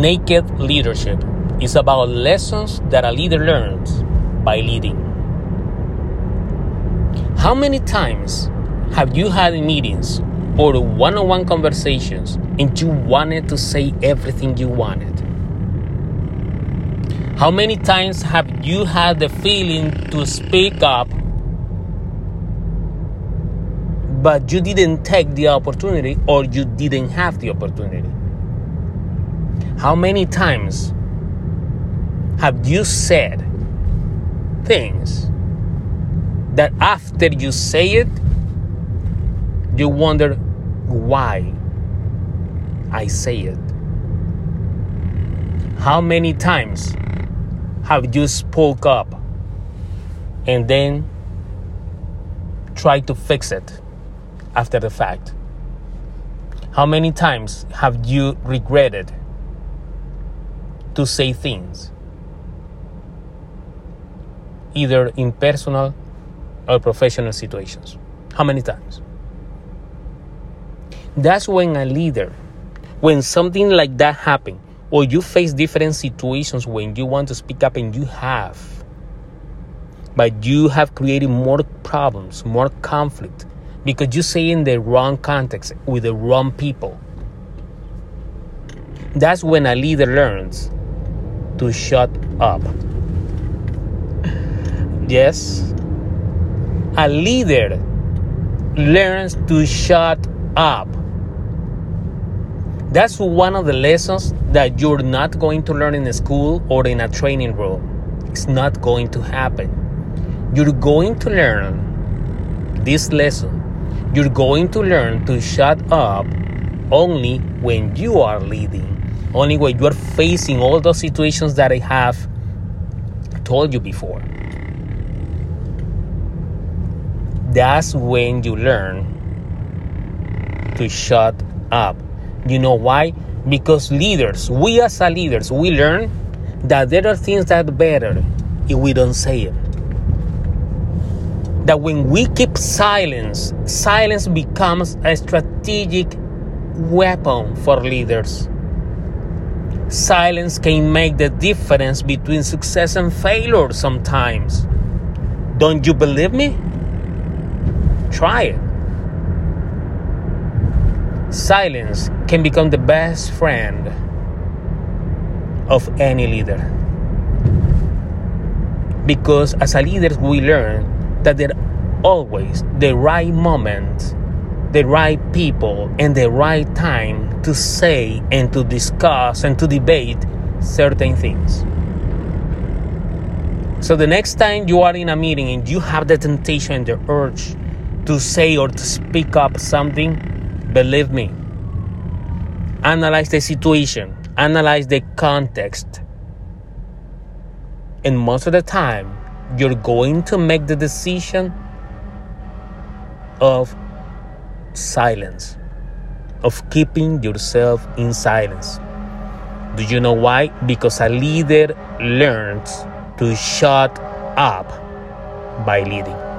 Naked leadership is about lessons that a leader learns by leading. How many times have you had meetings or one on one conversations and you wanted to say everything you wanted? How many times have you had the feeling to speak up, but you didn't take the opportunity or you didn't have the opportunity? How many times have you said things that after you say it, you wonder why I say it? How many times have you spoke up and then tried to fix it after the fact? How many times have you regretted to say things, either in personal or professional situations? How many times? That's when a leader, when something like that happens, or you face different situations when you want to speak up and you have, but you have created more problems, more conflict, because you say in the wrong context with the wrong people. That's when a leader learns to shut up. Yes, a leader learns to shut up. That's one of the lessons that you're not going to learn in a school or in a training room. It's not going to happen. You're going to learn this lesson. You're going to learn to shut up only when you are leading, only when you are facing all those situations that I have told you before. That's when you learn to shut up. You know why? Because leaders, we as a leaders, we learn that there are things that are better if we don't say it. That when we keep silence, silence becomes a strategic weapon for leaders. Silence can make the difference between success and failure sometimes. Don't you believe me? Try it. Silence can become the best friend of any leader. Because as a leader, we learn that there are always the right moment, the right people, and the right time to say and to discuss and to debate certain things. So the next time you are in a meeting and you have the temptation and the urge to say or to speak up something, believe me, analyze the situation, analyze the context. And most of the time, you're going to make the decision of silence, of keeping yourself in silence. Do you know why? Because a leader learns to shut up by leading.